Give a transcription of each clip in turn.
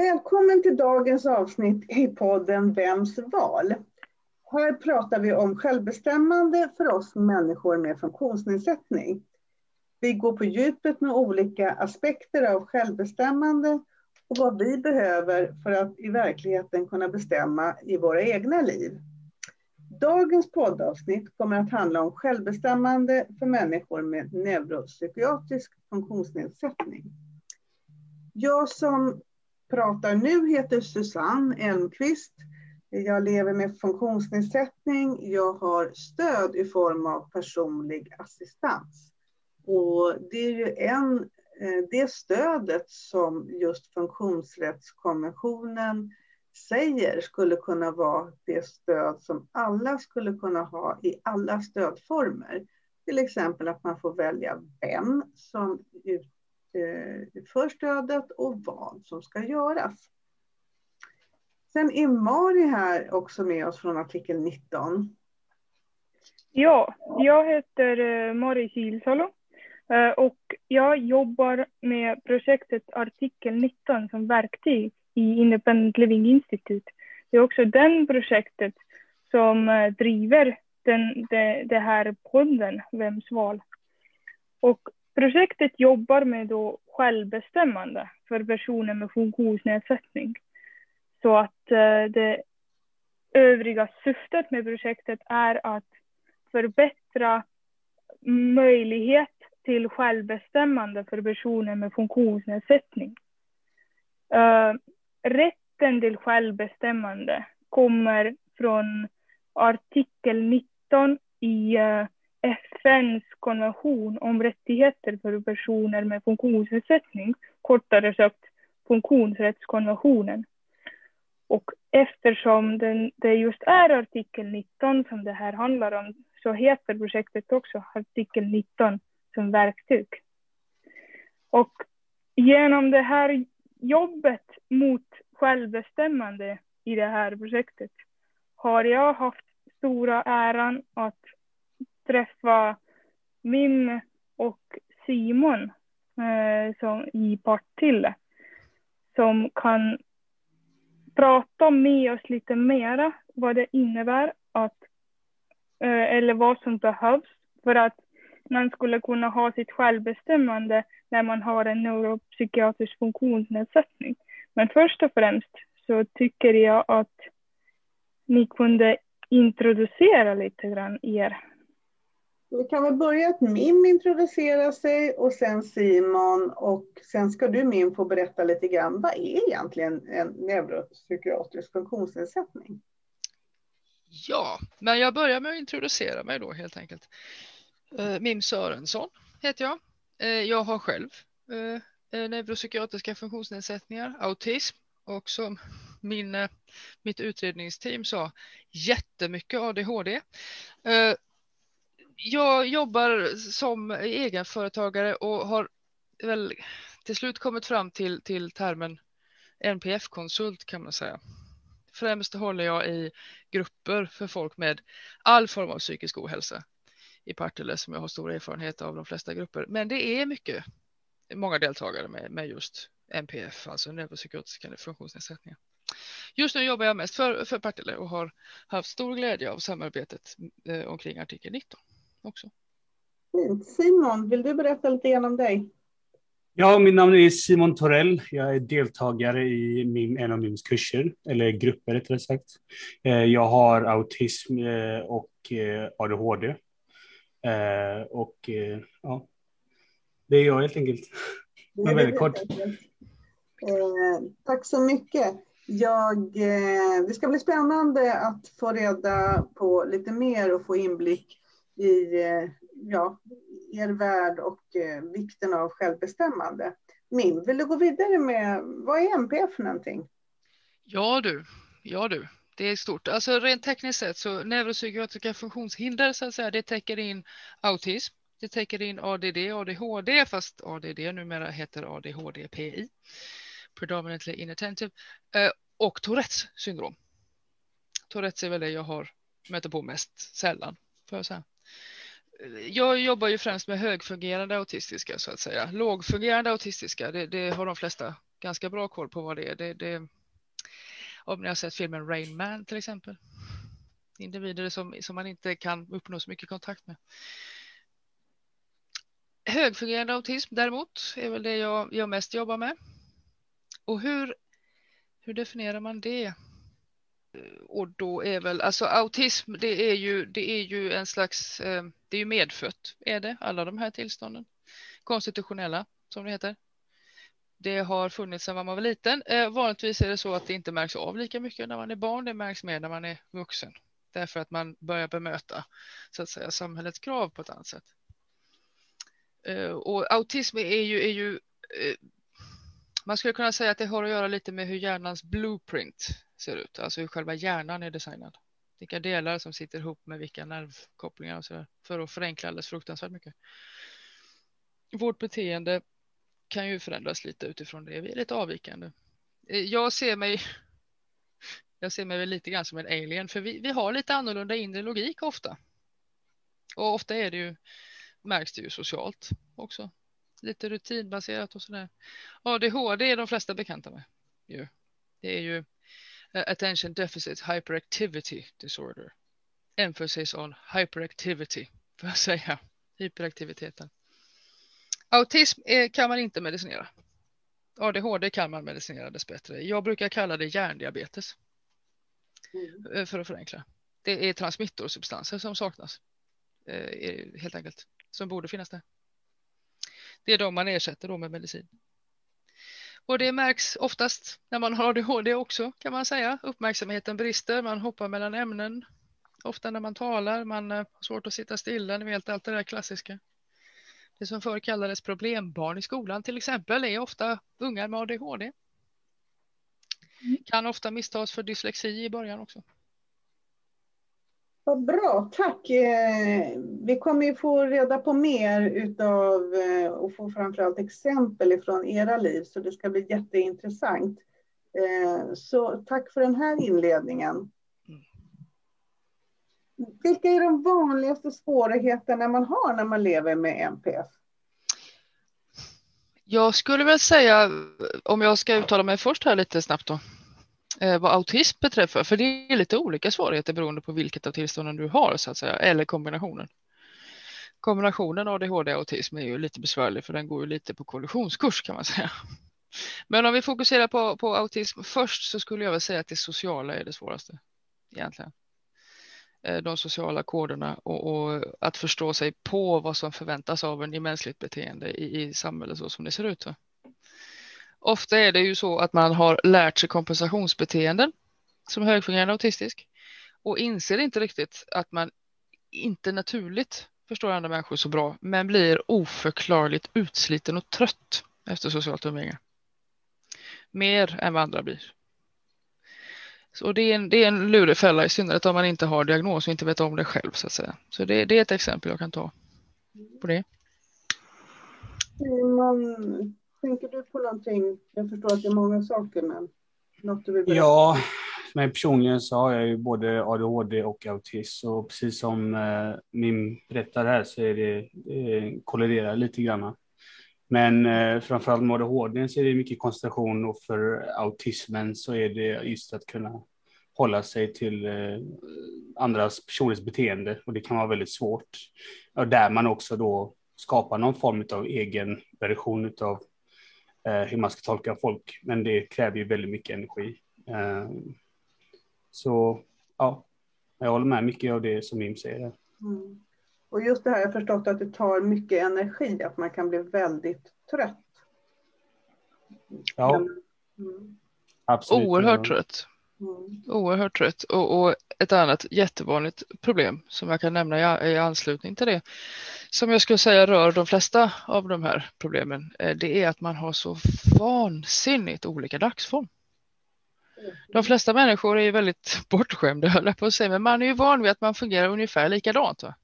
Välkommen till dagens avsnitt i podden Vems val? Här pratar vi om självbestämmande för oss människor med funktionsnedsättning. Vi går på djupet med olika aspekter av självbestämmande och vad vi behöver för att i verkligheten kunna bestämma i våra egna liv. Dagens poddavsnitt kommer att handla om självbestämmande för människor med neuropsykiatrisk funktionsnedsättning. Jag som pratar nu heter Susanne Elmqvist. Jag lever med funktionsnedsättning. Jag har stöd i form av personlig assistans. Och det är ju en, eh, det stödet som just funktionsrättskonventionen säger skulle kunna vara det stöd som alla skulle kunna ha i alla stödformer. Till exempel att man får välja vem som Eh, för stödet och vad som ska göras. Sen är Mari här också med oss från artikel 19. Ja, jag heter eh, Mari Kilsalo eh, och jag jobbar med projektet artikel 19 som verktyg i Independent Living Institute. Det är också den projektet som driver den, det, det här podden, Vems val? Och projektet jobbar med då självbestämmande för personer med funktionsnedsättning. Så att eh, det övriga syftet med projektet är att förbättra möjlighet till självbestämmande för personer med funktionsnedsättning. Eh, rätten till självbestämmande kommer från artikel 19 i uh, FNs konvention om rättigheter för personer med funktionsnedsättning, kortare sagt funktionsrättskonventionen. Och eftersom den, det just är artikel 19 som det här handlar om så heter projektet också artikel 19 som verktyg. Och genom det här jobbet mot självbestämmande i det här projektet har jag haft stora äran att träffa min och Simon eh, som, i Partille som kan prata med oss lite mera vad det innebär att eh, eller vad som behövs för att man skulle kunna ha sitt självbestämmande när man har en neuropsykiatrisk funktionsnedsättning. Men först och främst så tycker jag att ni kunde introducera lite grann er. Vi kan väl börja att Mim introducerar sig och sen Simon och sen ska du Mim få berätta lite grann. Vad är egentligen en neuropsykiatrisk funktionsnedsättning? Ja, men jag börjar med att introducera mig då helt enkelt. Eh, Mim Sörensson heter jag. Eh, jag har själv eh, neuropsykiatriska funktionsnedsättningar, autism och som min, mitt utredningsteam sa, jättemycket ADHD. Jag jobbar som egenföretagare och har väl till slut kommit fram till, till termen NPF-konsult kan man säga. Främst håller jag i grupper för folk med all form av psykisk ohälsa i Partille som jag har stor erfarenhet av de flesta grupper. Men det är mycket, många deltagare med, med just NPF, alltså neuropsykiatriska funktionsnedsättningar. Just nu jobbar jag mest för, för Partille och har haft stor glädje av samarbetet eh, omkring artikel 19 också. Simon, vill du berätta lite grann om dig? Ja, min namn är Simon Torell. Jag är deltagare i min, en av MIMs kurser, eller grupper rättare sagt. Eh, jag har autism eh, och ADHD Eh, och eh, ja, det är jag helt enkelt. Men väldigt kort. Tack så mycket. Jag, det ska bli spännande att få reda på lite mer och få inblick i eh, ja, er värld och eh, vikten av självbestämmande. Min, vill du gå vidare med vad är MP för någonting? Ja du, ja du det är stort. Alltså rent tekniskt sett så neuropsykiatriska funktionshinder så att säga, det täcker in autism, det täcker in ADD, ADHD, fast ADD numera heter ADHD-PI, predominantly inattentive, eh, och Tourettes syndrom. Tourettes är väl det jag har möter på mest sällan, får jag säga. Jag jobbar ju främst med högfungerande autistiska så att säga. Lågfungerande autistiska, det, det har de flesta ganska bra koll på vad det är. Det, det, om ni har sett filmen Rain Man till exempel. Individer som, som man inte kan uppnå så mycket kontakt med. Högfungerande autism däremot är väl det jag, jag mest jobbar med. Och hur, hur definierar man det? Och då är väl, alltså autism det är ju, det är ju en slags, eh, det är ju medfött är det, alla de här tillstånden. Konstitutionella som det heter. Det har funnits sedan man var liten. Eh, vanligtvis är det så att det inte märks av lika mycket när man är barn. Det märks mer när man är vuxen. Därför att man börjar bemöta så att säga, samhällets krav på ett annat sätt. Eh, och autism är ju, är ju eh, man skulle kunna säga att det har att göra lite med hur hjärnans blueprint ser ut, alltså hur själva hjärnan är designad. Vilka delar som sitter ihop med vilka nervkopplingar och så där, för att förenkla alldeles fruktansvärt mycket. Vårt beteende kan ju förändras lite utifrån det. Vi är lite avvikande. Eh, jag ser mig. Jag ser mig väl lite grann som en alien, för vi, vi har lite annorlunda inre logik ofta. Och ofta är det ju märks det ju socialt också. Lite rutinbaserat och sådär. ADHD är de flesta bekanta med. Ju. Det är ju Attention Deficit Hyperactivity Disorder. Emphasis on hyperactivity, får jag säga. Hyperaktiviteten. Autism är, kan man inte medicinera. ADHD kan man medicinera dessbättre. Jag brukar kalla det hjärndiabetes. Mm. Eh, för att förenkla. Det är transmittorsubstanser som saknas. Eh, helt enkelt som borde finnas där. Det är de man ersätter då med medicin. Och det märks oftast när man har ADHD också kan man säga. Uppmärksamheten brister, man hoppar mellan ämnen. Ofta när man talar, man har svårt att sitta stilla, ni vet allt det där klassiska. Det som förr kallades problembarn i skolan till exempel är ofta ungar med ADHD. Mm. Kan ofta misstas för dyslexi i början också. Vad bra, tack. Eh, vi kommer ju få reda på mer utav eh, och få framförallt exempel ifrån era liv, så det ska bli jätteintressant. Eh, så tack för den här inledningen. Vilka är de vanligaste svårigheterna man har när man lever med MPF? Jag skulle väl säga, om jag ska uttala mig först här lite snabbt då, Eh, vad autism beträffar, för det är lite olika svårigheter beroende på vilket av tillstånden du har så att säga, eller kombinationen. Kombinationen ADHD och autism är ju lite besvärlig för den går ju lite på kollisionskurs kan man säga. Men om vi fokuserar på, på autism först så skulle jag väl säga att det sociala är det svåraste egentligen. Eh, de sociala koderna och, och, att förstå sig på vad som förväntas av en i mänskligt beteende i, i samhället så som det ser ut. Ofta är det ju så att man har lärt sig kompensationsbeteenden som högfungerande autistisk och inser inte riktigt att man inte naturligt förstår andra människor så bra, men blir oförklarligt utsliten och trött efter socialt umgänge. Mer än vad andra blir. Så det är en, det är en lurig fälla i synnerhet om man inte har diagnos och inte vet om det själv så att säga. Så det, det är ett exempel jag kan ta på det. Mm, man Tänker du på någonting? Jag förstår att det är många saker, men något du vill berätta? Ja, men personligen så har jag ju både ADHD och autism och precis som eh, min berättar här så är det eh, kolliderar lite grann. Men eh, framförallt med ADHD så är det mycket koncentration och för autismen så är det just att kunna hålla sig till eh, andras personers beteende och det kan vara väldigt svårt. Och där man också då skapar någon form av egen version av hur man ska tolka folk, men det kräver ju väldigt mycket energi. Eh, så ja, jag håller med mycket av det som Mim säger. Mm. Och just det här, jag har förstått att det tar mycket energi, att man kan bli väldigt trött. Ja, mm. absolut. Oerhört trött. Mm. Oerhört trött. Och, och, ett annat jättevanligt problem som jag kan nämna i, i anslutning till det, som jag skulle säga rör de flesta av de här problemen, eh, det är att man har så vansinnigt olika dagsform. De flesta människor är ju väldigt bortskämda, höll jag på att säga, men man är ju van vid att man fungerar ungefär likadant. Va?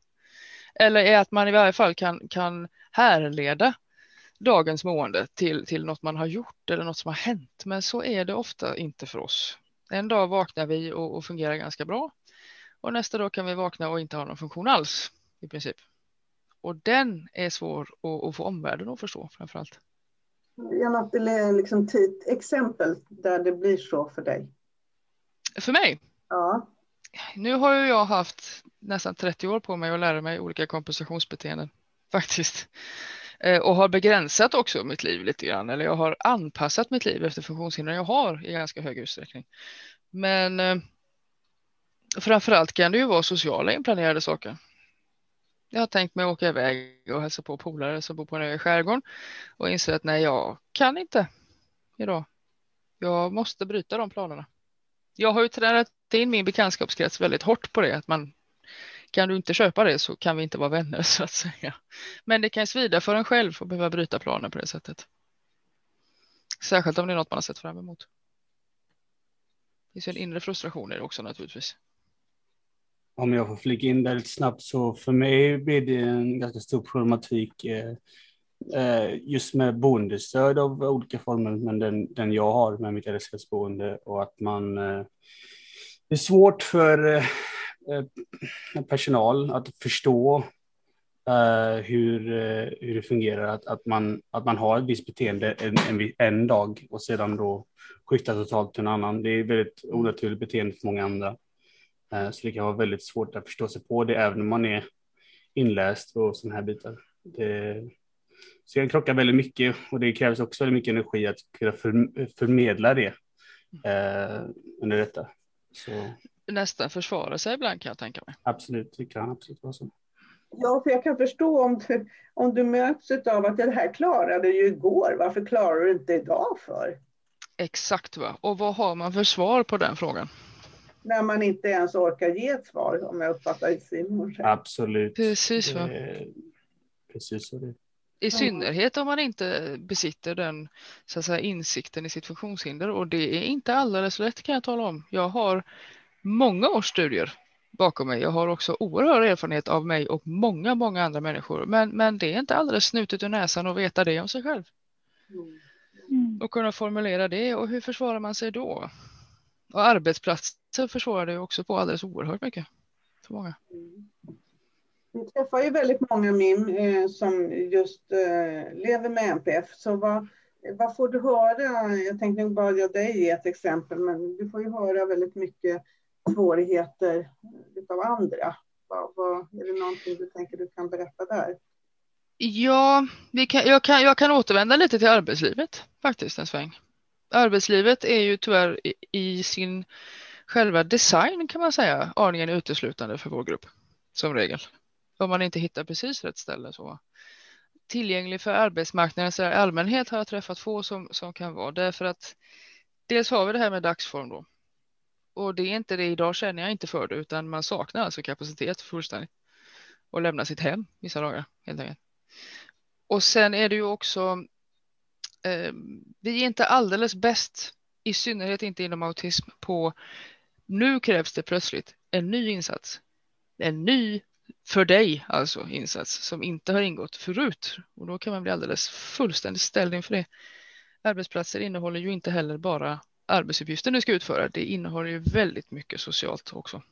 Eller är att man i varje fall kan, kan härleda dagens mående till, till något man har gjort eller något som har hänt. Men så är det ofta inte för oss. En dag vaknar vi och, och fungerar ganska bra och nästa dag kan vi vakna och inte ha någon funktion alls i princip. Och den är svår att, att få omvärlden att förstå framför allt. Ge något liksom, exempel där det blir så för dig. För mig? Ja. Nu har ju jag haft nästan 30 år på mig att lära mig olika kompensationsbeteenden faktiskt. Eh, och har begränsat också mitt liv lite grann. Eller jag har anpassat mitt liv efter funktionshinder jag har i ganska hög utsträckning. Men eh, framförallt kan det ju vara sociala inplanerade saker. Jag har tänkt mig att åka iväg och hälsa på polare som bor på en ö i skärgården och inser att nej, jag kan inte idag. Jag måste bryta de planerna. Jag har ju tränat in min bekantskapskrets väldigt hårt på det, att man kan du inte köpa det så kan vi inte vara vänner så att säga. Men det kan svida för en själv att behöva bryta planer på det sättet. Särskilt om det är något man har sett fram emot. Det finns en inre frustration i det också naturligtvis. Om jag får flika in där lite snabbt så för mig blir det en ganska stor problematik eh, eh just med boendestöd av olika former, men den, den jag har med mitt LSS-boende och att man eh, det är svårt för eh, personal att förstå Uh, hur, uh, hur det fungerar, att, att, man, att man har ett visst beteende en, en, en dag och sedan då skiftar totalt till en annan. Det är väldigt onaturligt beteende för många andra. Uh, så det kan vara väldigt svårt att förstå sig på det även om man är inläst och sådana här bitar. Det, så jag krockar väldigt mycket och det krävs också väldigt mycket energi att kunna för, förmedla det under detta. Så. Nästan försvara sig ibland kan jag tänka mig. Absolut, det kan absolut vara så. Ja, för jag kan förstå om du, om du möts av att det här klarade ju igår, varför klarar du inte idag för? Exakt, va? och vad har man för svar på den frågan? När man inte ens orkar ge ett svar, om jag uppfattar Simon rätt. Absolut. Precis, va? Det, precis så det i synnerhet om man inte besitter den så att säga, insikten i sitt funktionshinder och det är inte alldeles lätt kan jag tala om. Jag har många års studier bakom mig. Jag har också oerhörd erfarenhet av mig och många, många andra människor. Men, men det är inte alldeles snutet ur näsan att veta det om sig själv. Mm. Och kunna formulera det och hur försvarar man sig då? Och arbetsplatser försvarar det också på alldeles oerhört mycket. För många. Mm. Vi träffar ju väldigt många MIM eh, som just eh, lever med NPF. Så vad, vad får du höra? Jag tänkte nog bara jag dig ge ett exempel, men du får ju höra väldigt mycket svårigheter av andra. Vad, vad, är det någonting du tänker du kan berätta där? Ja, vi kan, jag, kan, jag kan återvända lite till arbetslivet faktiskt en sväng. Arbetslivet är ju tyvärr i, i sin själva design kan man säga aningen uteslutande för vår grupp som regel om man inte hittar precis rätt ställe. Så. Tillgänglig för arbetsmarknaden i allmänhet har jag träffat få som, som kan vara därför att dels har vi det här med dagsform då. Och det är inte det idag känner jag inte för det utan man saknar alltså kapacitet fullständigt och lämna sitt hem vissa dagar helt enkelt. Och sen är det ju också eh, vi är inte alldeles bäst i synnerhet inte inom autism på nu krävs det plötsligt en ny insats en ny för dig alltså insats som inte har ingått förut och då kan man bli alldeles fullständigt ställd inför det. Arbetsplatser innehåller ju inte heller bara arbetsuppgifter du ska utföra. Det innehåller ju väldigt mycket socialt också.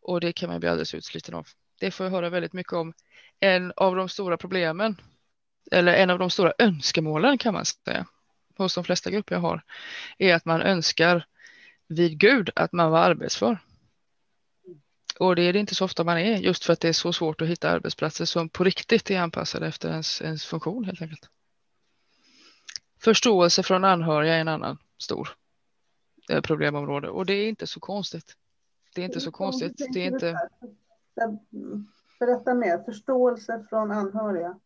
Och det kan man bli alldeles utsliten av. Det får jag höra väldigt mycket om. En av de stora problemen eller en av de stora önskemålen kan man säga hos de flesta grupper jag har är att man önskar vid Gud att man var arbetsför. Och det är det inte så ofta man är just för att det är så svårt att hitta arbetsplatser som på riktigt är anpassade efter ens, ens funktion helt enkelt. Förståelse från anhöriga är en annan stor eh, problemområde och det är inte så konstigt. Det är inte så konstigt. Det är inte... Berätta mer, förståelse från anhöriga.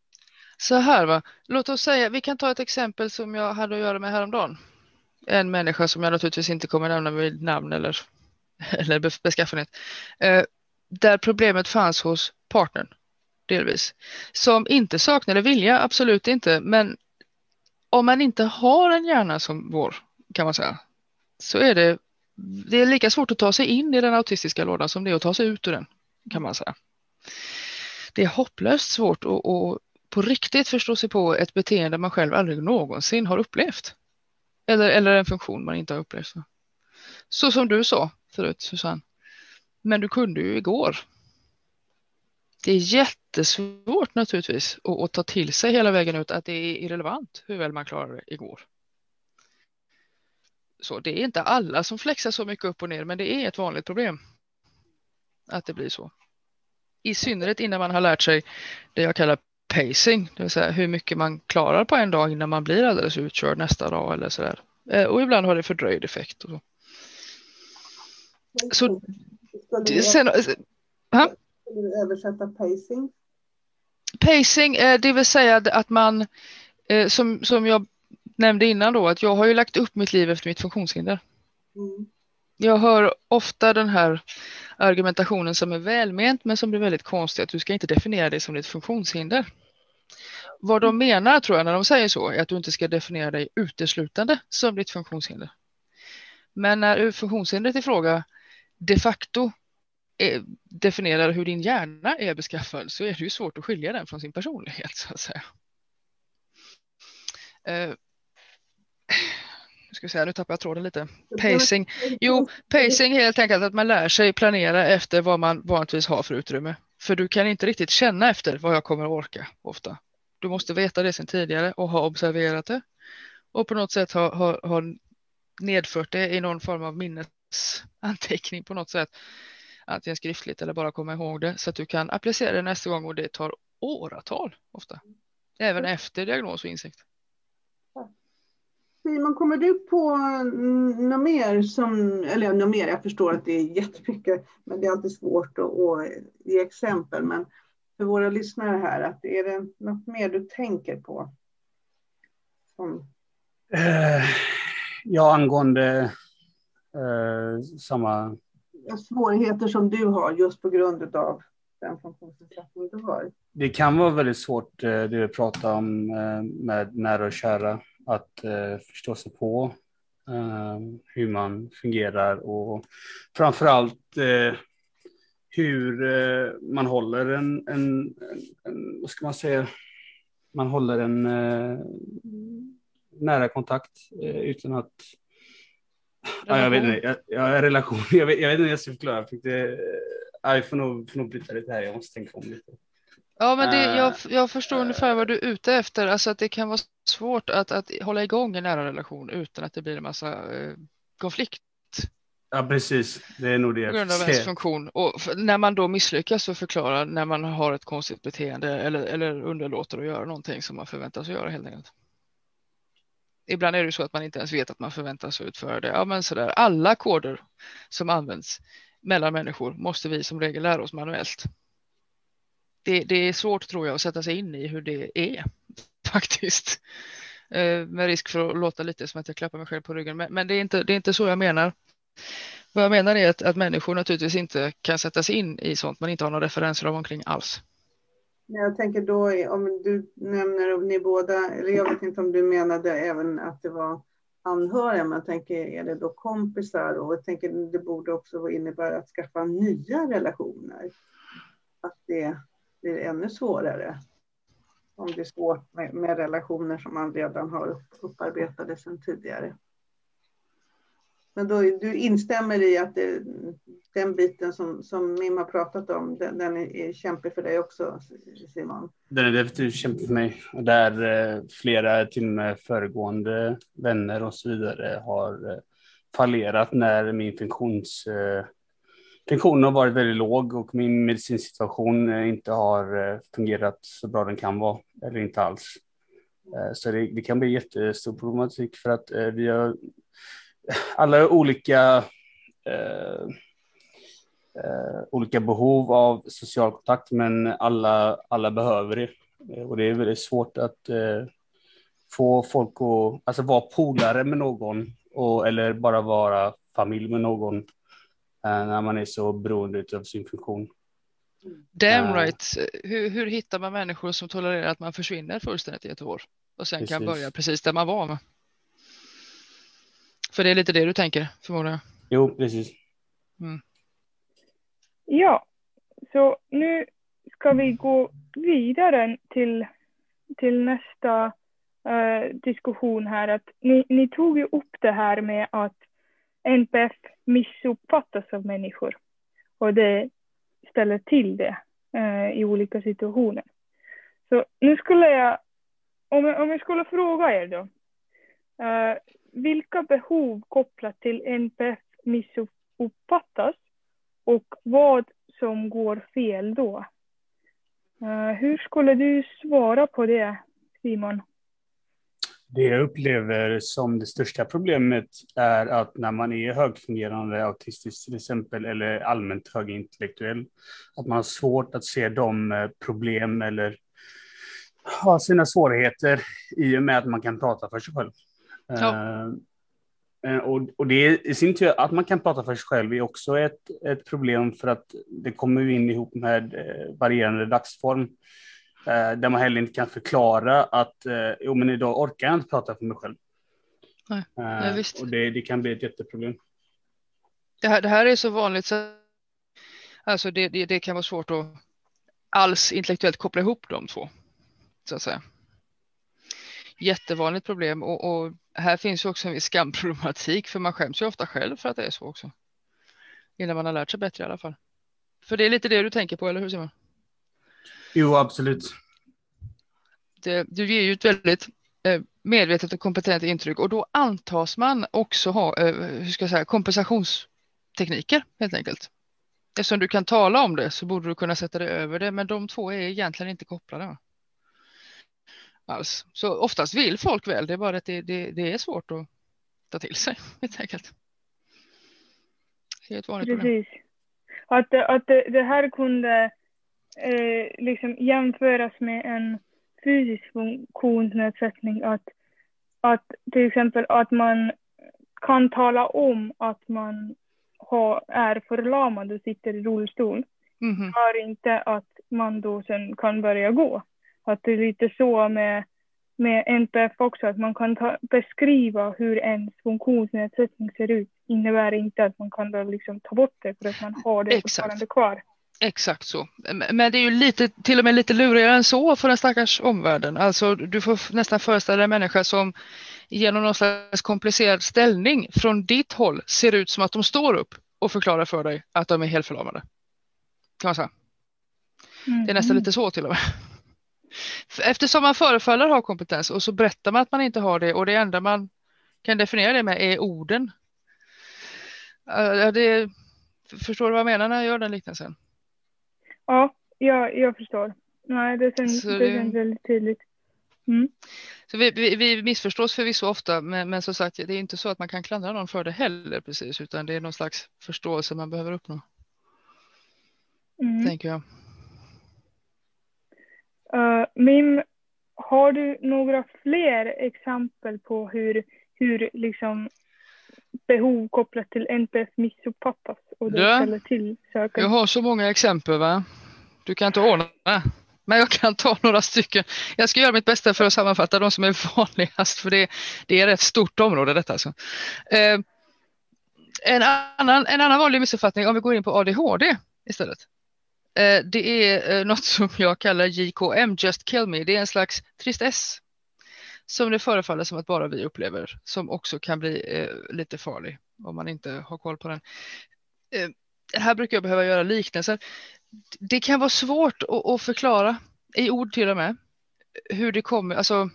Så här va, låt oss säga, vi kan ta ett exempel som jag hade att göra med häromdagen. En människa som jag naturligtvis inte kommer nämna vid namn eller eller beskaffenhet, eh, där problemet fanns hos partnern delvis, som inte saknade vilja, absolut inte, men om man inte har en hjärna som vår kan man säga, så är det, det är lika svårt att ta sig in i den autistiska lådan som det är att ta sig ut ur den, kan man säga. Det är hopplöst svårt att, att på riktigt förstå sig på ett beteende man själv aldrig någonsin har upplevt. Eller, eller en funktion man inte har upplevt. Så som du sa, förut Susanne. Men du kunde ju igår det är jättesvårt naturligtvis att, att, ta till sig hela vägen ut att det är irrelevant hur väl man klarade det igår. Så det är inte alla som flexar så mycket upp och ner, men det är ett vanligt problem att det blir så. I synnerhet innan man har lärt sig det jag kallar pacing, det vill säga hur mycket man klarar på en dag innan man blir alldeles utkörd nästa dag eller så där. Eh, och ibland har det fördröjd effekt. Och så. så sen, ha? du översätta pacing? Pacing, eh, det vill säga att man, eh, som, som jag nämnde innan då, att jag har ju lagt upp mitt liv efter mitt funktionshinder. Mm. Jag hör ofta den här argumentationen som är välment men som blir väldigt konstig, att du ska inte definiera dig som ditt funktionshinder. Vad de menar tror jag när de säger så är att du inte ska definiera dig uteslutande som ditt funktionshinder. Men när funktionshindret i fråga de facto Eh, definierar hur din hjärna är beskaffad så är det ju svårt att skilja den från sin personlighet så att säga. Uh, nu ska vi säga, nu tappar jag tråden lite. Pacing. Jo, pacing helt enkelt att man lär sig planera efter vad man vanligtvis har för utrymme. För du kan inte riktigt känna efter vad jag kommer att orka ofta. Du måste veta det sedan tidigare och ha observerat det. Och på något sätt ha, ha, ha nedfört det i någon form av minnesanteckning på något sätt antingen skriftligt eller bara komma ihåg det så att du kan applicera det nästa gång och det tar åratal ofta. Även efter diagnos och insikt. Simon, kommer du på något mer som, eller något mer, jag förstår att det är jättemycket, men det är alltid svårt att, att ge exempel, men för våra lyssnare här, att är det något mer du tänker på? Som... Eh, ja, angående eh, samma svårigheter som du har just på grund av den funktionsnedsättning du har? Det kan vara väldigt svårt, eh, det du pratar om eh, med nära och kära, att eh, förstå sig på hur man fungerar och framför allt hur man håller en, en, en, vad ska man säga, man håller en nära kontakt utan att Ja, jag vet inte. Jag, jag, relation. Jag vet, jag vet inte hur jag ska förklara. Fick det, jag får nog, får nog bryta lite här. Jag måste tänka om lite. Ja, men det, jag, jag förstår uh, ungefär vad du är ute efter. Alltså att det kan vara svårt att, att hålla igång en nära relation utan att det blir en massa uh, konflikt. Ja, precis. Det är nog det. På grund av ens funktion. Och när man då misslyckas och förklarar när man har ett konstigt beteende eller, eller underlåter att göra någonting som man förväntas göra helt enkelt ibland är det så att man inte ens vet att man förväntas utföra det. Ja, men så där. Alla koder som används mellan människor måste vi som regel lära oss manuellt. Det, det är svårt tror jag att sätta sig in i hur det är faktiskt. Eh, med risk för att låta lite som att jag klappar mig själv på ryggen. Men, men det, är inte, det är inte så jag menar. Vad jag menar är att, att människor naturligtvis inte kan sätta sig in i sånt man inte har några referenser av omkring alls. Jag tänker då om du nämner, ni båda, eller jag vet inte om du menade även att det var anhöriga, men jag tänker är det då kompisar och jag tänker det borde också innebära att skaffa nya relationer. Att det blir ännu svårare. Om det är svårt med, med relationer som man redan har upparbetade sedan tidigare. Men då, du instämmer i att det, den biten som, som Mim har pratat om, den, den är kämpig för dig också, Simon? Den är definitivt kämpig för mig. Och där eh, flera, till och med föregående vänner och så vidare har eh, fallerat när min funktions, eh, Funktionen har varit väldigt låg och min medicinsituation inte har fungerat så bra den kan vara, eller inte alls. Så det, det, kan bli jättestor problematik för att vi har alla olika eh, eh, olika behov av social kontakt, men alla, alla behöver det. Eh, och det är väldigt svårt att eh, få folk att alltså vara polare med någon och, eller bara vara familj med någon eh, när man är så beroende av sin funktion. Damn uh, right. Hur, hur hittar man människor som tolererar att man försvinner fullständigt i ett år och sen precis. kan börja precis där man var? För det är lite det du tänker förmodar jag? Jo, precis. Mm. Ja, så nu ska vi gå vidare till, till nästa uh, diskussion här. Att ni, ni tog ju upp det här med att NPF missuppfattas av människor och det ställer till det eh, i olika situationer. Så nu skulle jag, om jag, om jag skulle fråga er då, eh, vilka behov kopplat till NPF missuppfattas och vad som går fel då? Eh, hur skulle du svara på det, Simon? Det jag upplever som det största problemet är att när man är högfungerande autistisk till exempel eller allmänt högintellektuell, att man har svårt att se de eh, problem eller ha sina svårigheter i och med att man kan prata för sig själv. Ja. Uh, och, och det i sin tur att man kan prata för sig själv är också ett, ett problem för att det kommer in ihop med varierande dagsform. Eh, där man heller inte kan förklara att eh, jo, men idag orkar jag inte prata för mig själv. Nej, ja, eh, och det, det, kan bli ett jätteproblem. Det här, det här är så vanligt så alltså det, det, det, kan vara svårt att alls intellektuellt koppla ihop de två. Så att säga. Jättevanligt problem och, och här finns ju också en viss skamproblematik för man skäms ju ofta själv för att det är så också. Innan man har lärt sig bättre i alla fall. För det är lite det du tänker på, eller hur Simon? Jo, absolut. Det, du ger ju ett väldigt eh, medvetet och kompetent intryck och då antas man också ha eh, hur ska jag säga, kompensationstekniker helt enkelt. Eftersom du kan tala om det så borde du kunna sätta dig över det, men de två är egentligen inte kopplade. Alls. Så oftast vill folk väl, det är bara att det, det, det är svårt att ta till sig helt enkelt. Det är ett vanligt Precis. problem. Att, att det, här kunde eh, liksom jämföras med en fysisk funktionsnedsättning. Att, att till exempel att man kan tala om att man har, är förlamad och sitter i rullstol. Mm -hmm. För inte att man då sen kan börja gå. Att det är lite så med, med NPF också, att man kan ta, beskriva hur ens funktionsnedsättning ser ut. Innebär inte att man kan då liksom ta bort det för att man har det fortfarande kvar. Exakt så. Men det är ju lite, till och med lite lurigare än så för den stackars omvärlden. Alltså du får nästan föreställa dig en människa som genom någon slags komplicerad ställning från ditt håll ser ut som att de står upp och förklarar för dig att de är helt förlamade. Kan man säga. Mm. Det är nästan lite så till och med. Eftersom man förefaller ha kompetens och så berättar man att man inte har det och det enda man kan definiera det med är orden. Det, förstår du vad jag menar när jag gör den liknelsen? Ja, jag, jag förstår. Nej, det känns, det... det känns väldigt tydligt. Mm. Så vi, vi, vi missförstås förvisso ofta, men, men som sagt, det är inte så att man kan klandra någon för det heller precis, utan det är någon slags förståelse man behöver uppnå. Mm. Tänker jag. Uh, Mim, har du några fler exempel på hur, hur liksom behov kopplat till NPF missuppfattas och det ställer till. Jag har så många exempel va. Du kan inte ordna men jag kan ta några stycken. Jag ska göra mitt bästa för att sammanfatta de som är vanligast för det, det är ett stort område detta. Alltså. Eh, en, annan, en annan vanlig missuppfattning om vi går in på ADHD istället. Eh, det är eh, något som jag kallar JKM, Just Kill Me. Det är en slags tristess som det förefaller som att bara vi upplever, som också kan bli eh, lite farlig om man inte har koll på den. Här brukar jag behöva göra liknelser. Det kan vara svårt att, att, förklara, i ord till och med, hur det kommer, alltså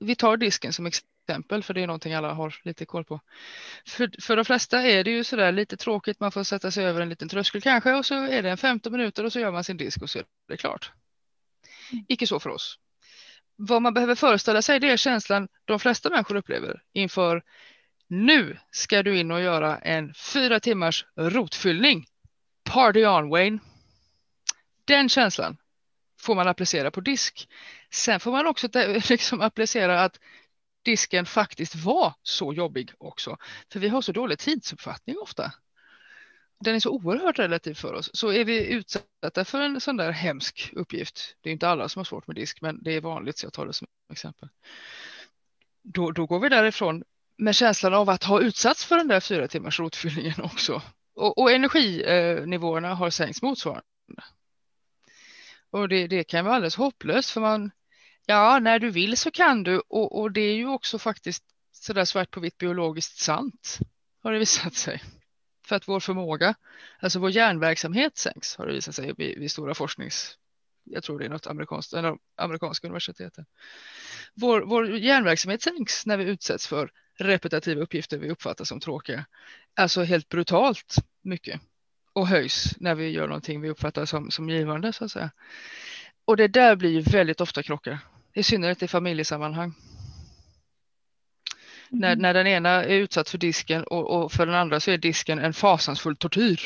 vi tar disken som exempel, för det är någonting alla har lite koll på. För, för de flesta är det ju sådär lite tråkigt, man får sätta sig över en liten tröskel kanske och så är det en 15 minuter och så gör man sin disk och så är det klart. Mm. Icke så för oss vad man behöver föreställa sig det är känslan de flesta människor upplever inför nu ska du in och göra en fyra timmars rotfyllning. Party on Wayne. Den känslan får man applicera på disk. Sen får man också liksom applicera att disken faktiskt var så jobbig också. För vi har så dålig tidsuppfattning ofta den är så oerhört relativ för oss. Så är vi utsatta för en sån där hemsk uppgift, det är inte alla som har svårt med disk, men det är vanligt så jag tar det som exempel. Då, då går vi därifrån med känslan av att ha utsatts för den där fyra timmars rotfyllningen också. Och, och energinivåerna har sänkts motsvarande. Och det, det kan vara alldeles hopplöst för man, ja, när du vill så kan du och, och det är ju också faktiskt sådär svart på vitt biologiskt sant har det visat sig. För att vår förmåga, alltså vår hjärnverksamhet sänks har det visat sig vid, vid stora forsknings, jag tror det är något amerikanskt, eller amerikanska universitetet. Vår, vår hjärnverksamhet sänks när vi utsätts för repetitiva uppgifter vi uppfattar som tråkiga. Alltså helt brutalt mycket. Och höjs när vi gör någonting vi uppfattar som, som givande så att säga. Och det där blir ju väldigt ofta krockar. I synnerhet i familjesammanhang. Mm. När, när den ena är utsatt för disken och, och, för den andra så är disken en fasansfull tortyr.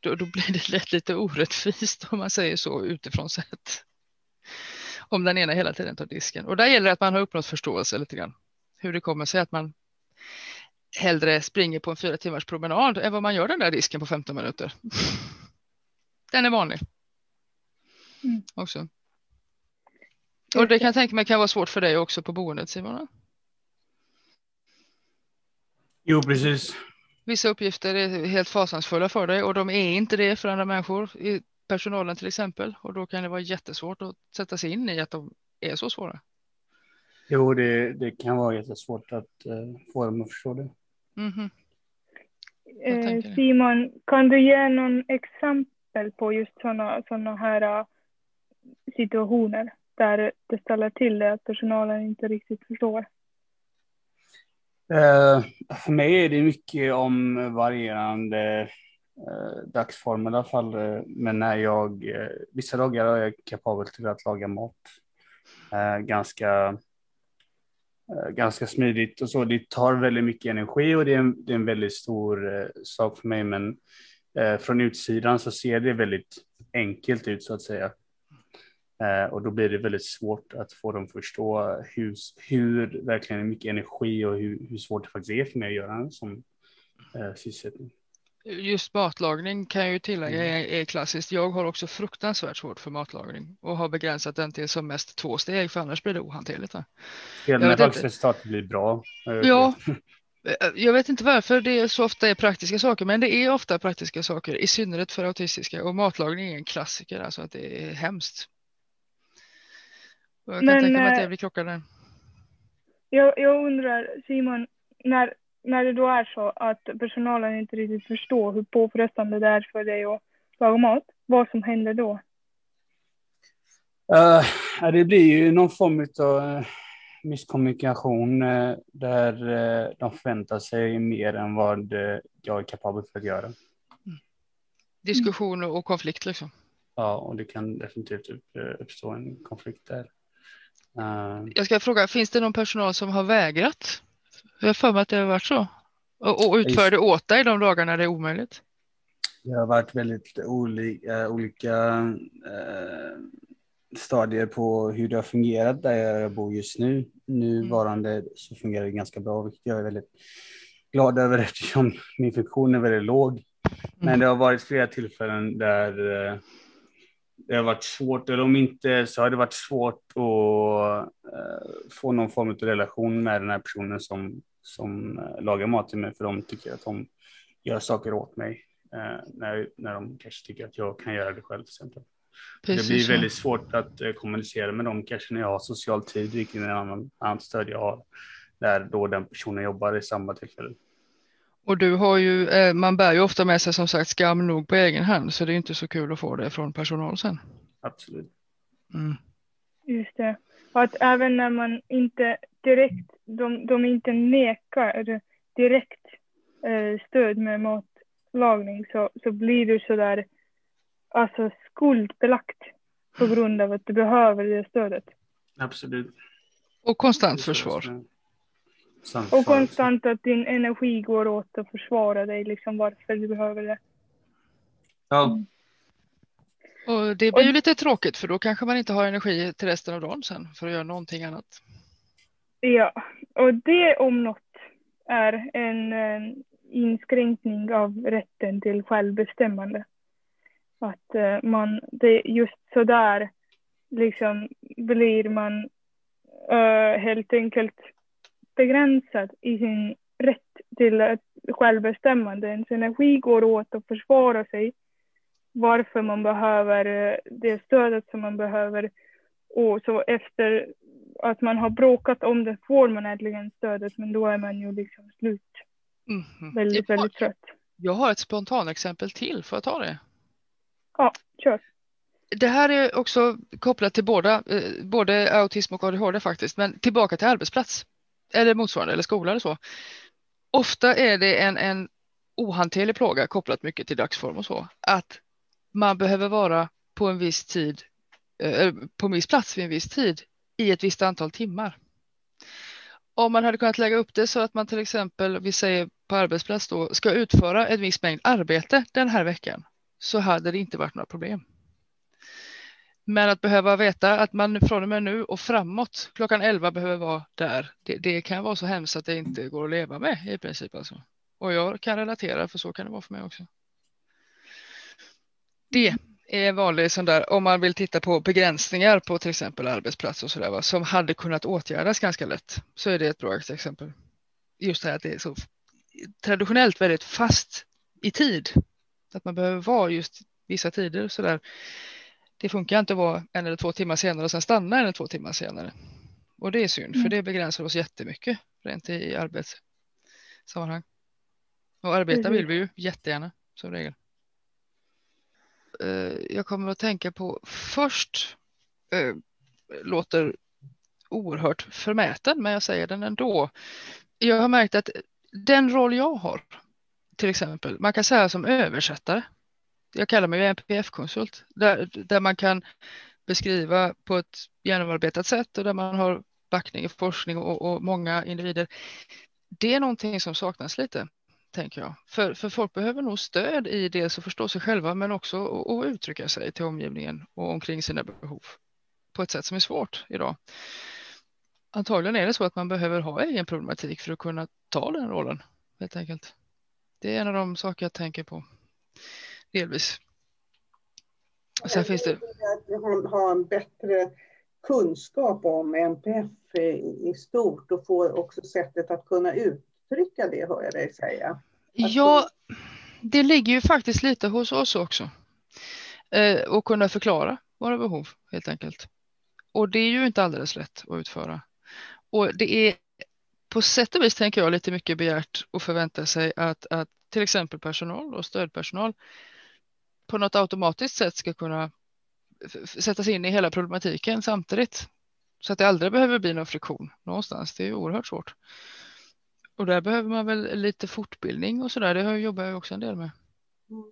Då, då blir det lätt lite orättvist om man säger så utifrån sett. Om den ena hela tiden tar disken. Och där gäller det att man har uppnått förståelse lite grann. Hur det kommer sig att man hellre springer på en fyra timmars promenad än vad man gör den där disken på 15 minuter. Den är vanlig. Mm. Också. Och det kan jag tänka mig kan vara svårt för dig också på boendet Simon? Jo, precis. Vissa uppgifter är helt fasansfulla för dig och de är inte det för andra människor, i personalen till exempel. Och då kan det vara jättesvårt att sätta sig in i att de är så svåra. Jo, det, det kan vara jättesvårt att uh, få dem att förstå det. Mm -hmm. eh, Simon, kan du ge någon exempel på just sådana såna här uh, situationer där det ställer till det att personalen inte riktigt förstår? Eh, för mig är det mycket om varierande eh, dagsformer i alla fall. Eh, men när jag, eh, vissa dagar är jag kapabel till att laga mat. Eh, ganska Eh, ganska smidigt och så. Det tar väldigt mycket energi och det är en, det är en väldigt stor eh, sak för mig. Men eh, från utsidan så ser det väldigt enkelt ut så att säga. Eh, och då blir det väldigt svårt att få dem att förstå hur, hur verkligen mycket energi och hur, hur svårt det faktiskt är för mig att göra en sån eh, sysselsättning. Just matlagning kan jag ju tillägga mm. är, är klassiskt. Jag har också fruktansvärt svårt för matlagning och har begränsat den till som mest två steg för annars blir det ohanterligt. När resultatet blir bra. Ja, eh, jag vet inte varför det så ofta är praktiska saker, men det är ofta praktiska saker, i synnerhet för autistiska och matlagning är en klassiker, alltså att det är hemskt. Jag kan men, tänka mig att det eh, blir krockar Jag, jag undrar Simon, när när det då är så att personalen inte riktigt förstår hur påfrestande det är för dig att laga mat, vad som händer då? Uh, det blir ju någon form av uh, misskommunikation uh, där uh, de förväntar sig mer än vad jag är kapabel för att göra. Mm. Diskussion och konflikt liksom? Ja, och det kan definitivt uppstå en konflikt där. Jag ska fråga, finns det någon personal som har vägrat jag har för mig att det har varit så. Och, och utför det åt dig de dagarna det är omöjligt? Det har varit väldigt olika, olika eh, stadier på hur det har fungerat där jag bor just nu. Nuvarande mm. så fungerar det ganska bra, vilket jag är väldigt glad över eftersom min funktion är väldigt låg. Men mm. det har varit flera tillfällen där eh, det har varit svårt, eller om inte så har det varit svårt att uh, få någon form av relation med den här personen som, som uh, lagar mat till mig, för de tycker att de gör saker åt mig uh, när, när de kanske tycker att jag kan göra det själv. Till exempel. Precis, det blir väldigt svårt att kommunicera med dem, kanske när jag har social tid, vilket är en annan, annan stöd jag har, där då den personen jobbar i samma tillfälle. Och du har ju, eh, man bär ju ofta med sig som sagt skam nog på egen hand så det är inte så kul att få det från personal sen. Absolut. Mm. Just det. Och att även när man inte direkt, de, de inte nekar direkt eh, stöd med matlagning så, så blir du sådär alltså skuldbelagt på grund av att du behöver det stödet. Absolut. Och konstant försvar. Och konstant att din energi går åt att försvara dig, liksom varför du behöver det. Ja. Mm. Och det blir ju lite tråkigt för då kanske man inte har energi till resten av dagen sen för att göra någonting annat. Ja, och det om något är en, en inskränkning av rätten till självbestämmande. Att uh, man, det just sådär liksom blir man uh, helt enkelt begränsad i sin rätt till självbestämmande. Ens energi går åt att försvara sig. Varför man behöver eh, det stödet som man behöver. Och så efter att man har bråkat om det får man äntligen stödet men då är man ju liksom slut. Mm. Väldigt, väldigt trött. Jag har ett spontanexempel till, får jag ta det? Ja, kör. Det här är också kopplat till båda, eh, både autism och ADHD faktiskt, men tillbaka till arbetsplats eller motsvarande eller skola eller så. Ofta är det en, en ohanterlig plåga kopplat mycket till dagsform och så, att man behöver vara på en viss tid, eh, eh, på en viss plats vid en viss tid i ett visst antal timmar. Om man hade kunnat lägga upp det så att man till exempel, vi säger på arbetsplats då, ska utföra en viss mängd arbete den här veckan så hade det inte varit några problem. Men att behöva veta att man från och med nu och framåt klockan 11 behöver vara där, det, det kan vara så hemskt att det inte går att leva med i princip. Alltså. Och jag kan relatera, för så kan det vara för mig också. Det är vanligt sån där, om man vill titta på begränsningar på till exempel arbetsplats och sådär, som hade kunnat åtgärdas ganska lätt, så är det ett bra exempel. Just det här att det är så traditionellt väldigt fast i tid, att man behöver vara just vissa tider så där. Det funkar inte att vara en eller två timmar senare och sen stanna en eller två timmar senare. Och det är synd, för det begränsar oss jättemycket rent i arbetssammanhang. Och arbeta vill vi ju jättegärna som regel. Eh, jag kommer att tänka på först eh, låter oerhört förmäten, men jag säger den ändå. Jag har märkt att den roll jag har, till exempel, man kan säga som översättare. Jag kallar mig NPF-konsult, där, där man kan beskriva på ett genomarbetat sätt och där man har backning i forskning och, och många individer. Det är någonting som saknas lite tänker jag. För, för folk behöver nog stöd i det att förstå sig själva men också att uttrycka sig till omgivningen och omkring sina behov på ett sätt som är svårt idag. Antagligen är det så att man behöver ha egen problematik för att kunna ta den rollen helt enkelt. Det är en av de saker jag tänker på delvis. Och sen finns det. Att ha en bättre kunskap om NPF i stort och få också sättet att kunna ut uttrycka det, hör jag dig säga. Att ja, det ligger ju faktiskt lite hos oss också. Eh, och kunna förklara våra behov helt enkelt. Och det är ju inte alldeles lätt att utföra. Och det är på sätt och vis tänker jag lite mycket begärt att förvänta sig att, att till exempel personal och stödpersonal på något automatiskt sätt ska kunna sätta sig in i hela problematiken samtidigt. Så att det aldrig behöver bli någon friktion någonstans. Det är oerhört svårt. Och där behöver man väl lite fortbildning och så där. Det jobbar jag också en del med. Mm.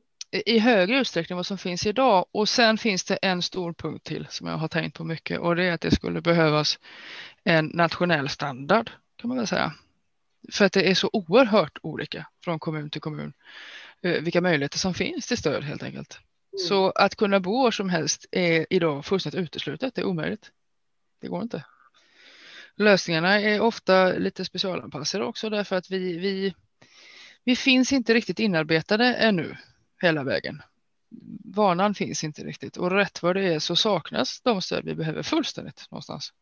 I högre utsträckning vad som finns idag. Och sen finns det en stor punkt till som jag har tänkt på mycket och det är att det skulle behövas en nationell standard kan man väl säga. För att det är så oerhört olika från kommun till kommun vilka möjligheter som finns till stöd helt enkelt. Mm. Så att kunna bo var som helst är idag fullständigt uteslutet. Det är omöjligt. Det går inte lösningarna är ofta lite specialanpassade också därför att vi, vi, vi finns inte riktigt inarbetade ännu hela vägen. Vanan finns inte riktigt och rätt vad det är så saknas de stöd vi behöver fullständigt någonstans.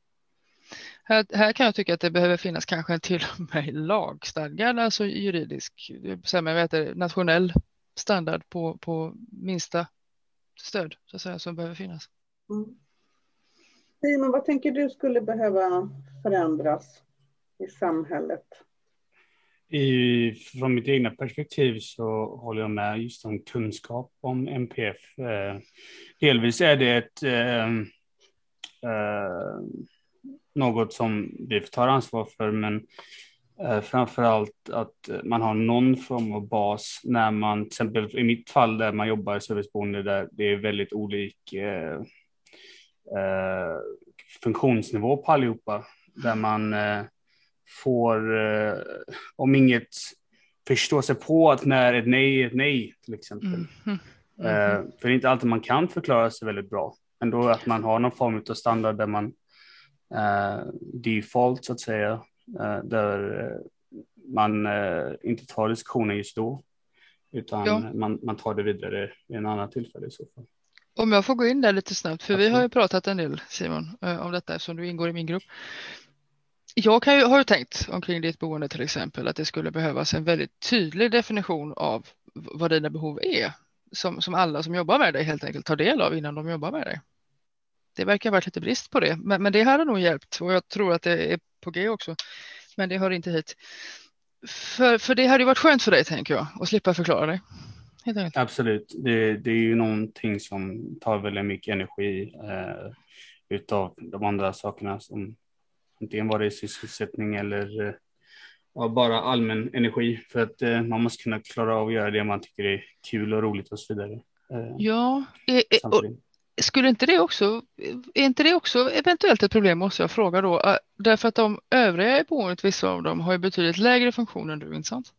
Här, här kan jag tycka att det behöver finnas kanske till och med lagstadgad, alltså juridisk, jag vet det, nationell standard på, på minsta stöd så att säga, som behöver finnas. Mm. Simon, vad tänker du skulle behöva förändras i samhället? I, från mitt egna perspektiv så håller jag med just om kunskap om MPF. Eh, delvis är det ett, eh, eh, något som vi tar ansvar för, men eh, framför allt att man har någon form av bas när man, till exempel i mitt fall där man jobbar i serviceboende där det är väldigt olik eh, eh, funktionsnivå på allihopa där man eh, får, eh, om inget, förstå sig på att när ett nej är ett nej till exempel. Mm. Mm. Eh, för det är inte alltid man kan förklara sig väldigt bra. Men då att man har någon form av standard där man eh, default så att säga, eh, där eh, man inte tar diskussionen just då. Utan ja. man, man tar det vidare i en annan tillfälle i så fall. Om jag får gå in där lite snabbt, för Absolut. vi har ju pratat en del Simon om detta eftersom du ingår i min grupp jag kan ju, har ju tänkt omkring ditt boende till exempel att det skulle behövas en väldigt tydlig definition av vad dina behov är som, som alla som jobbar med dig helt enkelt tar del av innan de jobbar med dig. Det verkar ha varit lite brist på det, men, men det hade nog hjälpt och jag tror att det är på G också. Men det hör inte hit. För, för det hade ju varit skönt för dig tänker jag att slippa förklara enkelt. Absolut, det, det är ju någonting som tar väldigt mycket energi eh, utav de andra sakerna som antingen var det sysselsättning eller eh, ja, bara allmän energi för att eh, man måste kunna klara av att göra det man tycker är kul och roligt och så vidare. Eh, Ja, är, är, och. Skulle inte det också, är inte det också eventuellt ett problem måste jag fråga då, Eh, därför att de övriga i boendet, vissa av dem har ju betydligt lägre funktion än du, inte sant?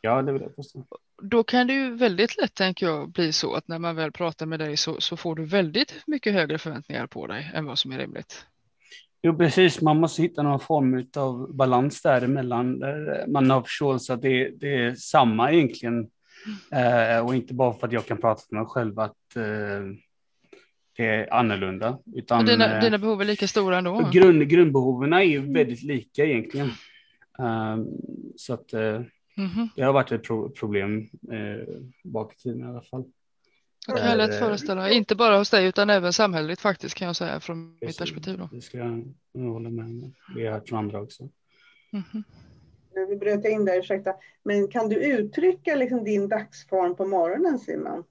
Ja, det vill jag påstå. Då kan det ju väldigt lätt, tänker jag, bli så att när man väl pratar med dig så, så får du väldigt mycket högre förväntningar på dig än vad som är rimligt. Jo, precis. Man måste hitta någon form av balans däremellan. Där man har förståelse att det, det är samma egentligen. Eh, och inte bara för att jag kan prata för mig själv att eh, det är annorlunda. Utan, Och dina, eh, dina behov är lika stora ändå. grund, grundbehoven är ju väldigt lika egentligen. Um, så att eh, Mhm. det har varit ett pro problem eh, bak i tiden i alla fall. Det kan jag lätt Eh, föreställa mig. Inte bara hos dig utan även samhälleligt faktiskt kan jag säga från mitt Precis. perspektiv. Då. Det ska jag hålla med om. Det har jag hört från andra också. Mhm. Vi bröt in där, ursäkta. Men kan du uttrycka liksom din dagsform på morgonen Simon?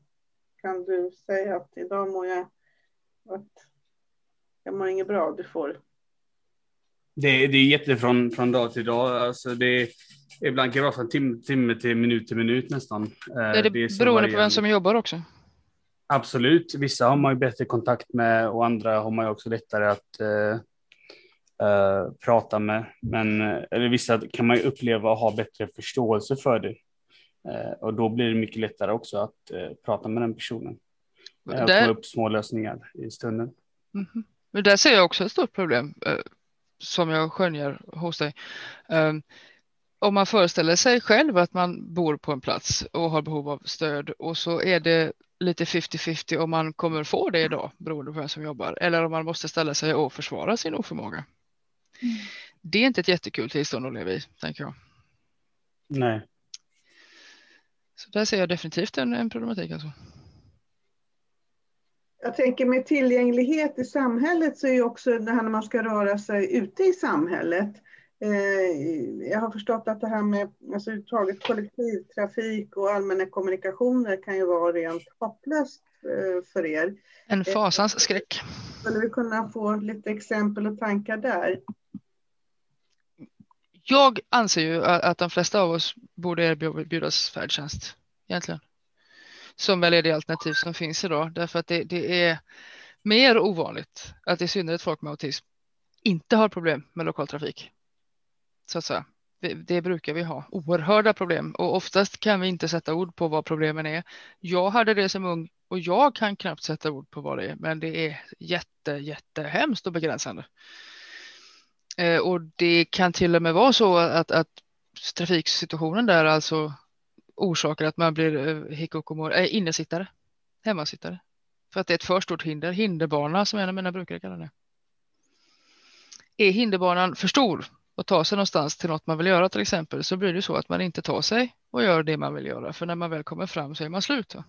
Kan du säga att idag mår jag, att jag mår inget bra, du får. Det, det är jätte från, från dag till dag. Alltså det, ibland kan det vara från timme, timme till minut till minut nästan. Eh, Är det, så beroende på vem som jobbar också? Absolut, vissa har man ju bättre kontakt med och andra har man ju också lättare att eh, eh, prata med. Men eller vissa kan man ju uppleva och ha bättre förståelse för det. Eh, och då blir det mycket lättare också att prata med den personen. Och Där- ta upp små lösningar i stunden. Mhm. Men där ser jag också ett stort problem eh, som jag skönjer hos dig. Eh, om man föreställer sig själv att man bor på en plats och har behov av stöd och så är det lite 50-50 om man kommer få det idag beroende på vem som jobbar eller om man måste ställa sig och försvara sin oförmåga. Det är inte ett jättekul tillstånd att leva i, tänker jag. Nej, Så där ser jag definitivt en, en problematik. Alltså. Jag tänker med tillgänglighet i samhället så är ju också det här när man ska röra sig ute i samhället. Eh, jag har förstått att det här med alltså, kollektivtrafik och allmänna kommunikationer kan ju vara rent hopplöst eh, för er. En fasans skräck. Skulle vi kunna få lite exempel och tankar där? Jag anser ju att att de flesta av oss borde erbjudas färdtjänst egentligen. Som väl är det alternativ som finns idag därför att det, det är mer ovanligt att i synnerhet folk med autism inte har problem med lokaltrafik. Så att säga. Det, det brukar vi ha oerhörda problem och oftast kan vi inte sätta ord på vad problemen är. Jag hade det som ung och jag kan knappt sätta ord på vad det är men det är jätte jättehemskt och begränsande. Eh, och det kan till och med vara så att, att trafiksituationen där alltså orsakar att man blir eh, hickokomor, äh, innesittare, hemmasittare. För att det är ett för stort hinder, hinderbana som en av mina brukare kallar det. Är hinderbanan för stor och tar sig någonstans till något man vill göra till exempel så blir det så att man inte tar sig och gör det man vill göra för när man väl kommer fram så är man slut. Va?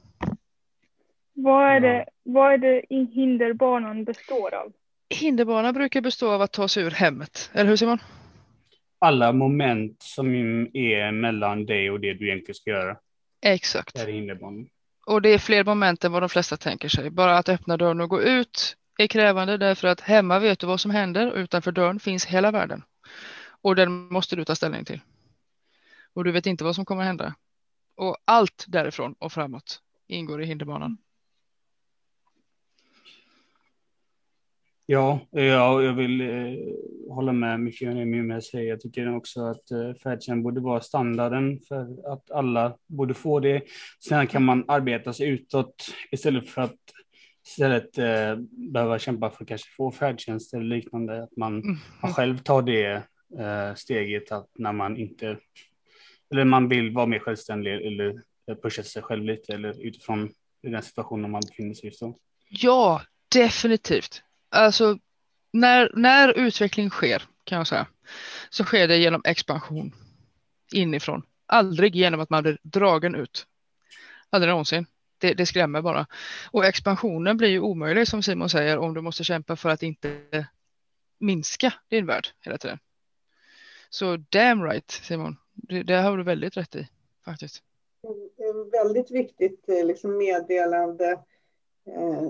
Vad är, det, vad är det i hinderbanan består av? Hinderbana brukar bestå av att ta sig ur hemmet, eller hur Simon? Alla moment som är mellan dig och det du egentligen ska göra. Exakt. Det är hinderbanan. Och det är fler moment än vad de flesta tänker sig. Bara att öppna dörren och gå ut är krävande därför att hemma vet du vad som händer och utanför dörren finns hela världen. Och den måste du ta ställning till. Och du vet inte vad som kommer hända. Och allt därifrån och framåt ingår i hinderbanan. Ja, ja, jag vill eh, hålla med mycket av det säger. Jag tycker också att eh, färdtjänst borde vara standarden för att alla borde få det. Sen kan man arbeta sig utåt istället för att istället eh, behöva kämpa för att kanske få färdtjänst eller liknande. Att man, Mm. man själv tar det eh, steget att när man inte eller man vill vara mer självständig eller pusha sig själv lite eller utifrån den situationen man befinner sig i. Så. Ja, definitivt. Alltså när, när utveckling sker kan jag säga så sker det genom expansion inifrån. Aldrig genom att man blir dragen ut. Aldrig någonsin. Det, det skrämmer bara. Och expansionen blir ju omöjlig som Simon säger om du måste kämpa för att inte minska din värld hela tiden. Så damn right Simon, Det, det har du väldigt rätt i faktiskt. Väldigt viktigt eh, liksom meddelande eh,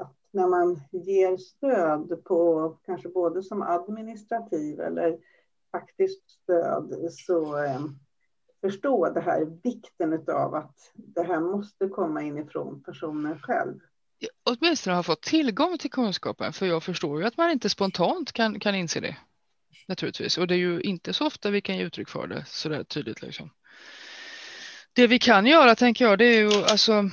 att när man ger stöd på kanske både som administrativ eller faktiskt stöd så eh, förstå det här vikten av att det här måste komma inifrån personen själv. Åtminstone ha fått tillgång till kunskapen för jag förstår ju att man inte spontant kan, kan inse det. Naturligtvis och det är ju inte så ofta vi kan ge uttryck för det så där tydligt liksom. Det vi kan göra tänker jag det är ju alltså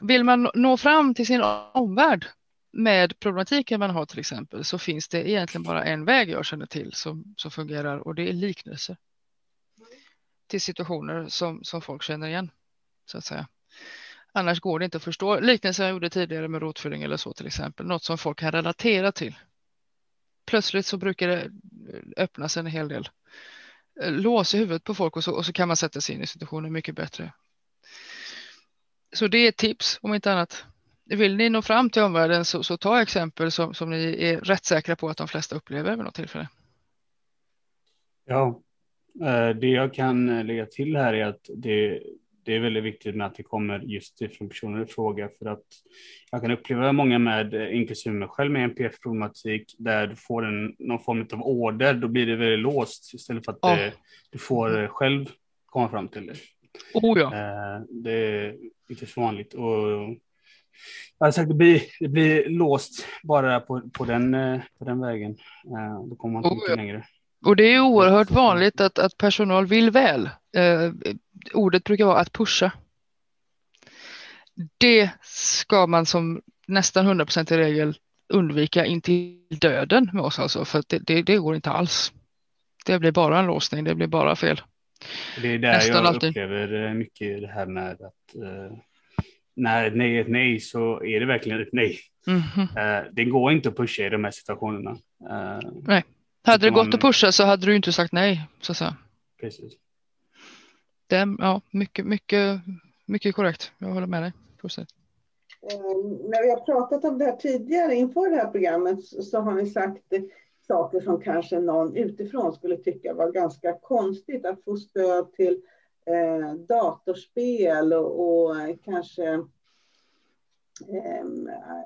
vill man nå fram till sin omvärld med problematiken man har till exempel så finns det egentligen bara en väg jag känner till som, som fungerar och det är liknelser. Till situationer som, som folk känner igen så att säga. Annars går det inte att förstå. Liknelsen jag gjorde tidigare med rotfylling eller så till exempel, något som folk kan relatera till. Plötsligt så brukar det öppnas en hel del eh, lås i huvudet på folk och så, och så kan man sätta sig in i situationen mycket bättre. Så det är ett tips om inte annat vill ni nå fram till omvärlden så, så ta exempel som, som ni är rätt säkra på att de flesta upplever vid något tillfälle. Ja, eh, det jag kan eh, lägga till här är att det, det är väldigt viktigt med att det kommer just ifrån personer i fråga för att jag kan uppleva många med, eh, inklusive mig själv med NPF-problematik, där du får en, någon form av order, då blir det väldigt låst istället för att oh. du får själv komma fram till det. Oh ja. Det är inte så vanligt och jag sagt, det blir, det blir låst bara på, på, den, eh, på den vägen. Eh, då kommer man inte mycket längre. Och det är oerhört vanligt att, att personal vill väl. Eh, ordet brukar vara att pusha. Det ska man som nästan 100 procent i regel undvika in till döden med oss alltså, för det, det, det, går inte alls. Det blir bara en låsning, det blir bara fel. Det är där nästan jag alltid. upplever mycket det här med att när ett nej är ett nej så är det verkligen ett nej. Mm -hmm. uh, det går inte att pusha i de här situationerna. Uh, nej, hade det gått att pusha så hade du inte sagt nej så att säga. Precis. Det, ja, mycket, mycket, mycket korrekt. Jag håller med dig. Fortsätt. Um, när vi har pratat om det här tidigare inför det här programmet så har ni sagt saker som kanske någon utifrån skulle tycka var ganska konstigt att få stöd till eh, datorspel och, och kanske eh,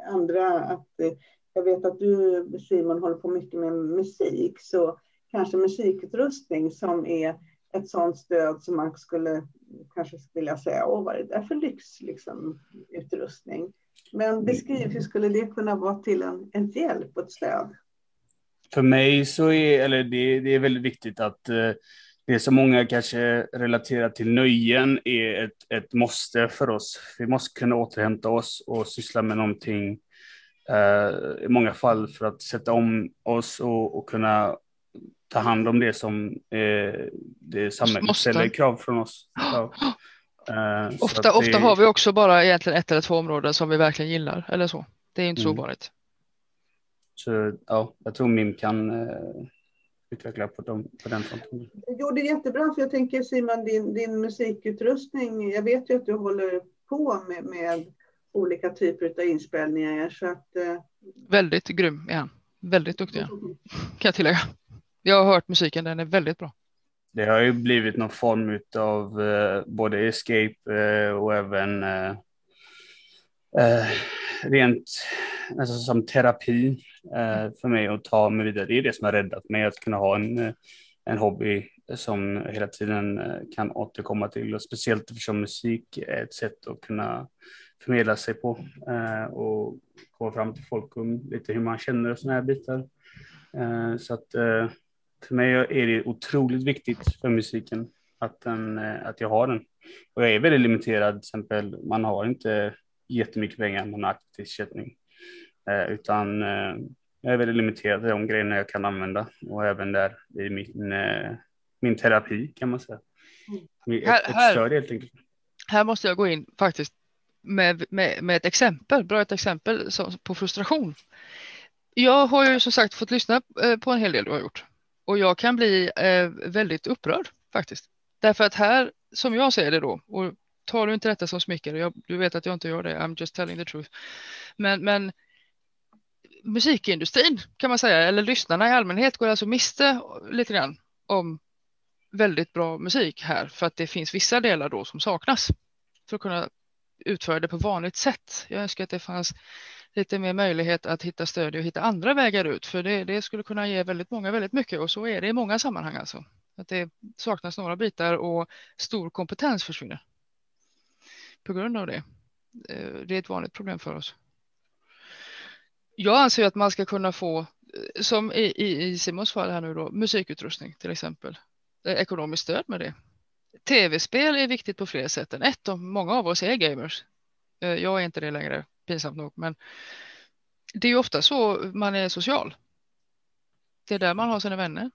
andra. Att, eh, jag vet att du Simon håller på mycket med musik så kanske musikutrustning som är ett sådant stöd som man skulle kanske vilja säga, åh vad är det där för lyx, liksom, utrustning. Men beskriv, hur skulle det kunna vara till en, en hjälp och ett stöd? För mig så är, eller det, det är väldigt viktigt att eh, det som många kanske relaterar till nöjen är ett, ett måste för oss. Vi måste kunna återhämta oss och syssla med någonting eh, i många fall för att sätta om oss och, och kunna ta hand om det som eh, det samhället ställer krav från oss. Ja. Eh, ofta, det... ofta har vi också bara egentligen ett eller två områden som vi verkligen gillar eller så. Det är inte mm. så ovanligt. Så ja, jag tror Mim kan eh, utveckla på, dem, på den fronten. Du gjorde jättebra, för jag tänker Simon, din, din musikutrustning, jag vet ju att du håller på med, med olika typer av inspelningar. Så att, eh... Väldigt grym är han. Väldigt duktig mm. kan jag tillägga. Jag har hört musiken, den är väldigt bra. Det har ju blivit någon form av eh, både escape eh, och även eh, rent alltså, som terapi eh, för mig att ta mig vidare. Det är det som har räddat mig att kunna ha en, eh, en hobby som hela tiden eh, kan återkomma till och speciellt eftersom musik är ett sätt att kunna förmedla sig på eh, och komma fram till folk om lite hur man känner och sådana här bitar. Eh, så att eh, för mig är det otroligt viktigt för musiken att, den, eh, att jag har den. Och jag är väldigt limiterad, till exempel man har inte jättemycket pengar, man har aktivitetsersättning. Eh, utan eh, jag är väldigt limiterad i de grejerna jag kan använda och även där i min, eh, min terapi kan man säga. Mm. Ett, här, ett stöd helt enkelt. Här måste jag gå in faktiskt med, med, med ett exempel, bra ett exempel på frustration. Jag har ju som sagt fått lyssna på en hel del du har gjort och jag kan bli väldigt upprörd faktiskt. Därför att här, som jag ser det då, och tar du inte detta som smickare, du vet att jag inte gör det, I'm just telling the truth. Men, men musikindustrin kan man säga, eller lyssnarna i allmänhet går alltså miste lite grann om väldigt bra musik här för att det finns vissa delar då som saknas för att kunna utföra det på vanligt sätt. Jag önskar att det fanns lite mer möjlighet att hitta stöd och hitta andra vägar ut för det, det skulle kunna ge väldigt många väldigt mycket och så är det i många sammanhang alltså. Att det saknas några bitar och stor kompetens försvinner på grund av det. Eh, det är ett vanligt problem för oss. Jag anser att man ska kunna få, eh, som i, i Simons fall här nu då, musikutrustning till exempel. Eh, ekonomiskt stöd med det. Tv-spel är viktigt på flera sätt än ett och många av oss är gamers. Jag är inte det längre, pinsamt nog, men det är ju ofta så man är social. Det är där man har sina vänner.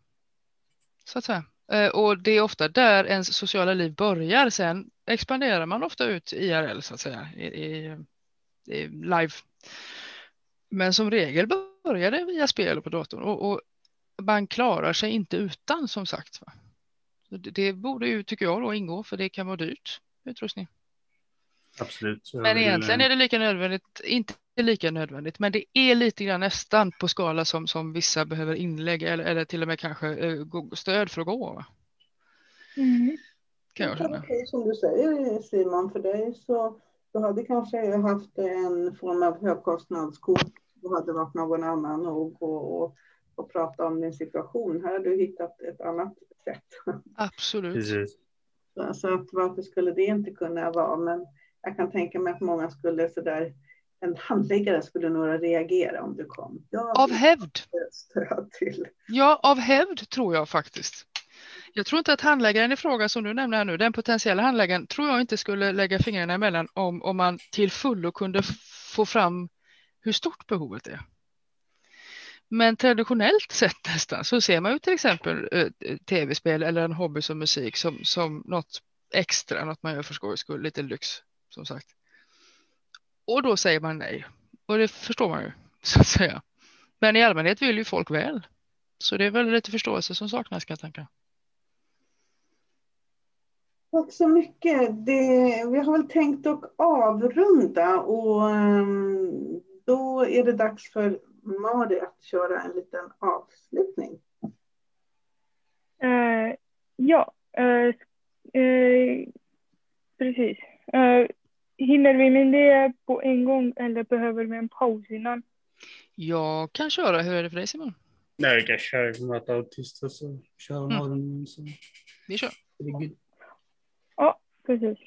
Så att säga. Eh, och det är ofta där ens sociala liv börjar. Sen expanderar man ofta ut IRL så att säga i, i, i live. Men som regel börjar det via spel och på datorn och, och man klarar sig inte utan som sagt. Det, det borde ju tycker jag då ingå för det kan vara dyrt utrustning. Absolut. Men egentligen är det lika nödvändigt, inte lika nödvändigt, men det är lite grann nästan på skala som, som vissa behöver inlägg eller, eller till och med kanske eh, stöd för att gå. Mm kan jag känna. Okej, som du säger Simon, för dig så du hade kanske haft en form av högkostnadskort. Du hade varit någon annan och, och, och, och prata om din situation. Här har du hittat ett annat sätt. Absolut. Så, så att varför skulle det inte kunna vara? Men jag kan tänka mig att många skulle sådär en handläggare skulle nog reagera om du kom. Jag av hävd. Till. Ja, av hävd tror jag faktiskt. Jag tror inte att handläggaren i fråga som du nämner här nu, den potentiella handläggaren, tror jag inte skulle lägga fingrarna emellan om, om man till fullo kunde få fram hur stort behovet är. Men traditionellt sett nästan så ser man ju till exempel eh, tv-spel eller en hobby som musik som, som något extra, något man gör för skojs skull, lite lyx som sagt. Och då säger man nej. Och det förstår man ju så att säga. Men i allmänhet vill ju folk väl. Så det är väl lite förståelse som saknas kan jag tänka. Tack så mycket. Det, vi har väl tänkt att avrunda och um, då är det dags för Mari att köra en liten avslutning. Uh, ja, uh, uh, precis. Hinner vi med det på en gång eller behöver vi en paus innan? Jag kan köra. Hur är det för dig Simon? Nej, vi kan köra möta autister så kör mm. morgon. Så. Vi kör. Ja, precis.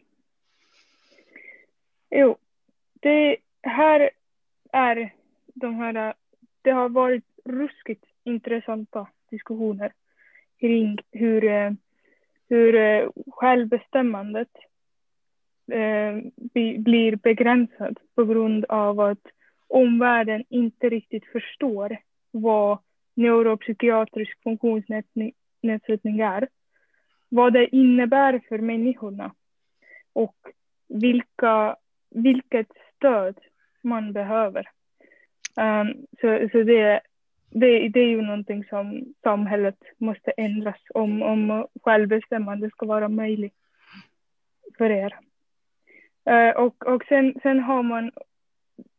Jo, det här är de här, det har varit ruskigt intressanta diskussioner kring hur, eh, hur eh, självbestämmandet eh, blir begränsad på grund av att omvärlden inte riktigt förstår vad neuropsykiatrisk funktionsnedsättning är vad det innebär för människorna och vilka, vilket stöd man behöver. Um, så så det, det, det är ju någonting som samhället måste ändras om, om självbestämmande ska vara möjligt för er. Eh, och och sen, sen har man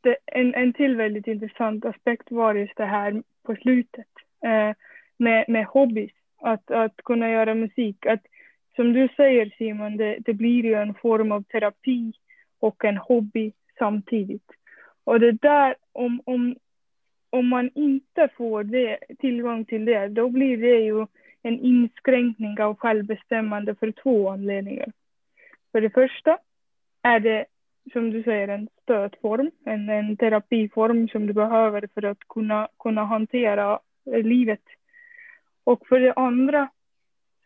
det, en, en till väldigt intressant aspekt var just det här på slutet eh, med, med hobbys att, att kunna göra musik. Att, som du säger Simon, det, det blir ju en form av terapi och en hobby samtidigt. Och det där, om, om, om man inte får det, tillgång till det, då blir det ju en inskränkning av självbestämmande för två anledningar. För det första är det, som du säger, en stödform, en, en terapiform som du behöver för att kunna, kunna hantera livet och för det andra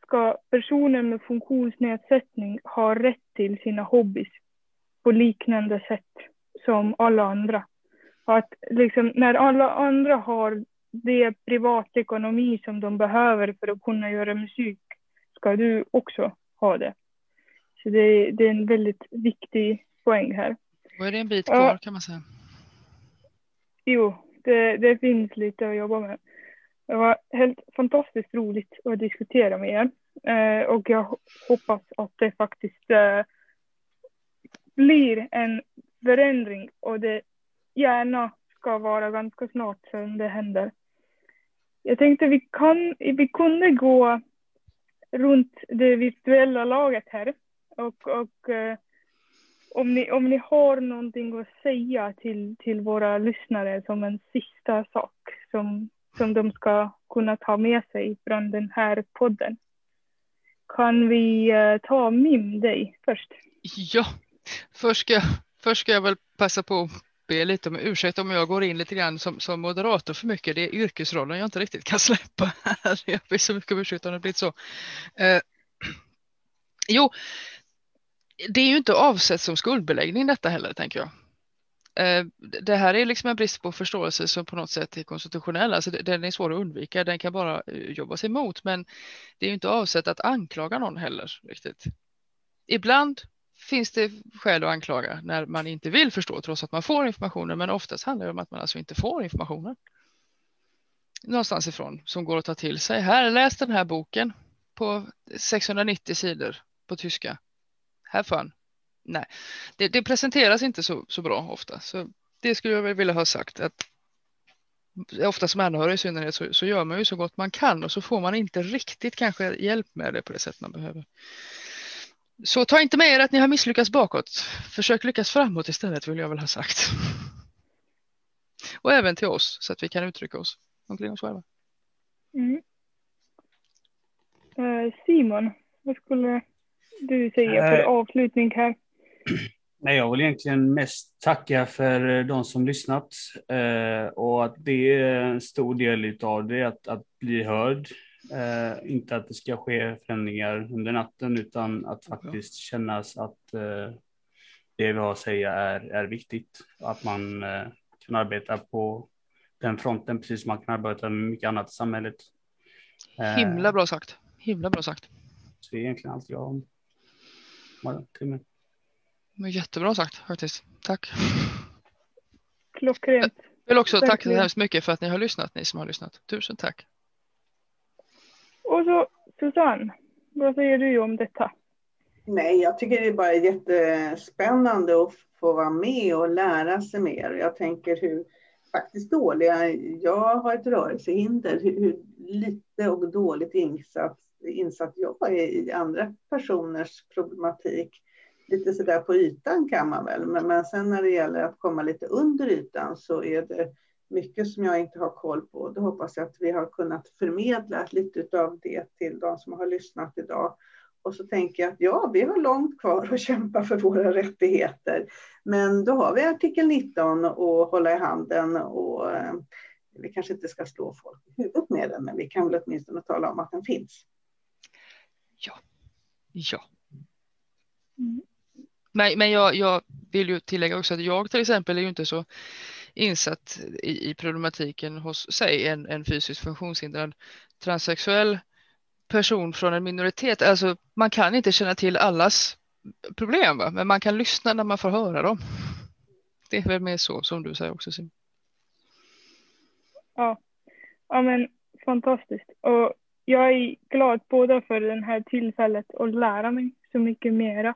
ska personer med funktionsnedsättning ha rätt till sina hobbys på liknande sätt som alla andra. Att liksom, när alla andra har det privatekonomi som de behöver för att kunna göra musik ska du också ha det. Så det, det är en väldigt viktig poäng här. Och är det en bit kvar kan man säga? Jo, det, det finns lite att jobba med. Det var helt fantastiskt roligt att diskutera med er. Eh, och jag hoppas att det faktiskt eh, blir en förändring och det gärna ska vara ganska snart sen det händer. Jag tänkte vi, kan, vi kunde gå runt det virtuella laget här. Och, och eh, om, ni, om ni har någonting att säga till, till våra lyssnare som en sista sak som, som de ska kunna ta med sig från den här podden. Kan vi eh, ta Mim dig först? Ja, först ska, först ska jag väl passa på att be lite om ursäkt om jag går in lite grann som, som moderator för mycket. Det är yrkesrollen jag inte riktigt kan släppa. Jag ber så mycket om ursäkt om det blivit så. Eh, jo, det är ju inte avsett som skuldbeläggning detta heller, tänker jag. Eh, det här är liksom en brist på förståelse som på något sätt är konstitutionell. Alltså den är svår att undvika, den kan bara eh, jobbas emot. Men det är ju inte avsett att anklaga någon heller riktigt. Ibland finns det skäl att anklaga när man inte vill förstå trots att man får informationen. Men oftast handlar det om att man alltså inte får informationen. Någonstans ifrån som går att ta till sig. Här, läs den här boken på 690 sidor på tyska. Have fun. Nej, det, det presenteras inte så, så bra ofta. Så det skulle jag vilja ha sagt. att Ofta som anhörig i synnerhet så, så gör man ju så gott man kan och så får man inte riktigt kanske hjälp med det på det sätt man behöver. Så ta inte med er att ni har misslyckats bakåt. Försök lyckas framåt istället vill jag väl ha sagt. Och även till oss så att vi kan uttrycka oss omkring oss själva. Mm. Eh, Simon, vad skulle du säga för uh, avslutning här? Nej, jag vill egentligen mest tacka för de som lyssnat uh, och att det är en stor del av det att, att bli hörd Eh, inte att det ska ske förändringar under natten utan att faktiskt kännas att eh, det vi har att säga är, är viktigt. Att man eh, kan arbeta på den fronten precis som man kan arbeta med mycket annat i samhället. Eh, Himla bra sagt. Himla bra sagt. Så det är egentligen allt jag har Men jättebra sagt faktiskt. Tack. Klockrent. Jag vill också tacka så hemskt mycket för att ni har lyssnat, ni som har lyssnat. Tusen tack. Och så Susanne, vad säger du om detta? Nej, jag tycker det är bara jättespännande att få vara med och lära sig mer. Jag tänker hur faktiskt dåliga, jag har ett rörelsehinder, hur, hur lite och dåligt insatt, insatt jag är i andra personers problematik. Lite sådär på ytan kan man väl, men, men sen när det gäller att komma lite under ytan så är det mycket som jag inte har koll på. Då hoppas jag att vi har kunnat förmedla lite av det till de som har lyssnat idag. Och så tänker jag att ja, vi har långt kvar att kämpa för våra rättigheter. Men då har vi artikel 19 att hålla i handen och eh, vi kanske inte ska slå folk i huvudet med den, men vi kan väl åtminstone tala om att den finns. Ja, ja. Mm. Men, men jag, jag vill ju tillägga också att jag till exempel är ju inte så insatt i, i problematiken hos, säg en, en fysiskt funktionshindrad transsexuell person från en minoritet. Alltså man kan inte känna till allas problem, va? men man kan lyssna när man får höra dem. Det är väl mer så som du säger också Sim. Ja, ja men fantastiskt. Och jag är glad både för det här tillfället att lära mig så mycket mera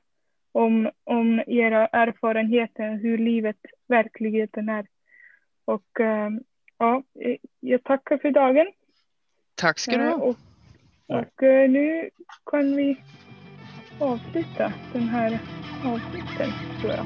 om, om era erfarenheter, hur livet verkligheten är. Och ehm, ja, jag tackar för dagen. Tack ska du ha. Eh, och, och eh, nu kan vi avsluta den här avsnitten tror jag.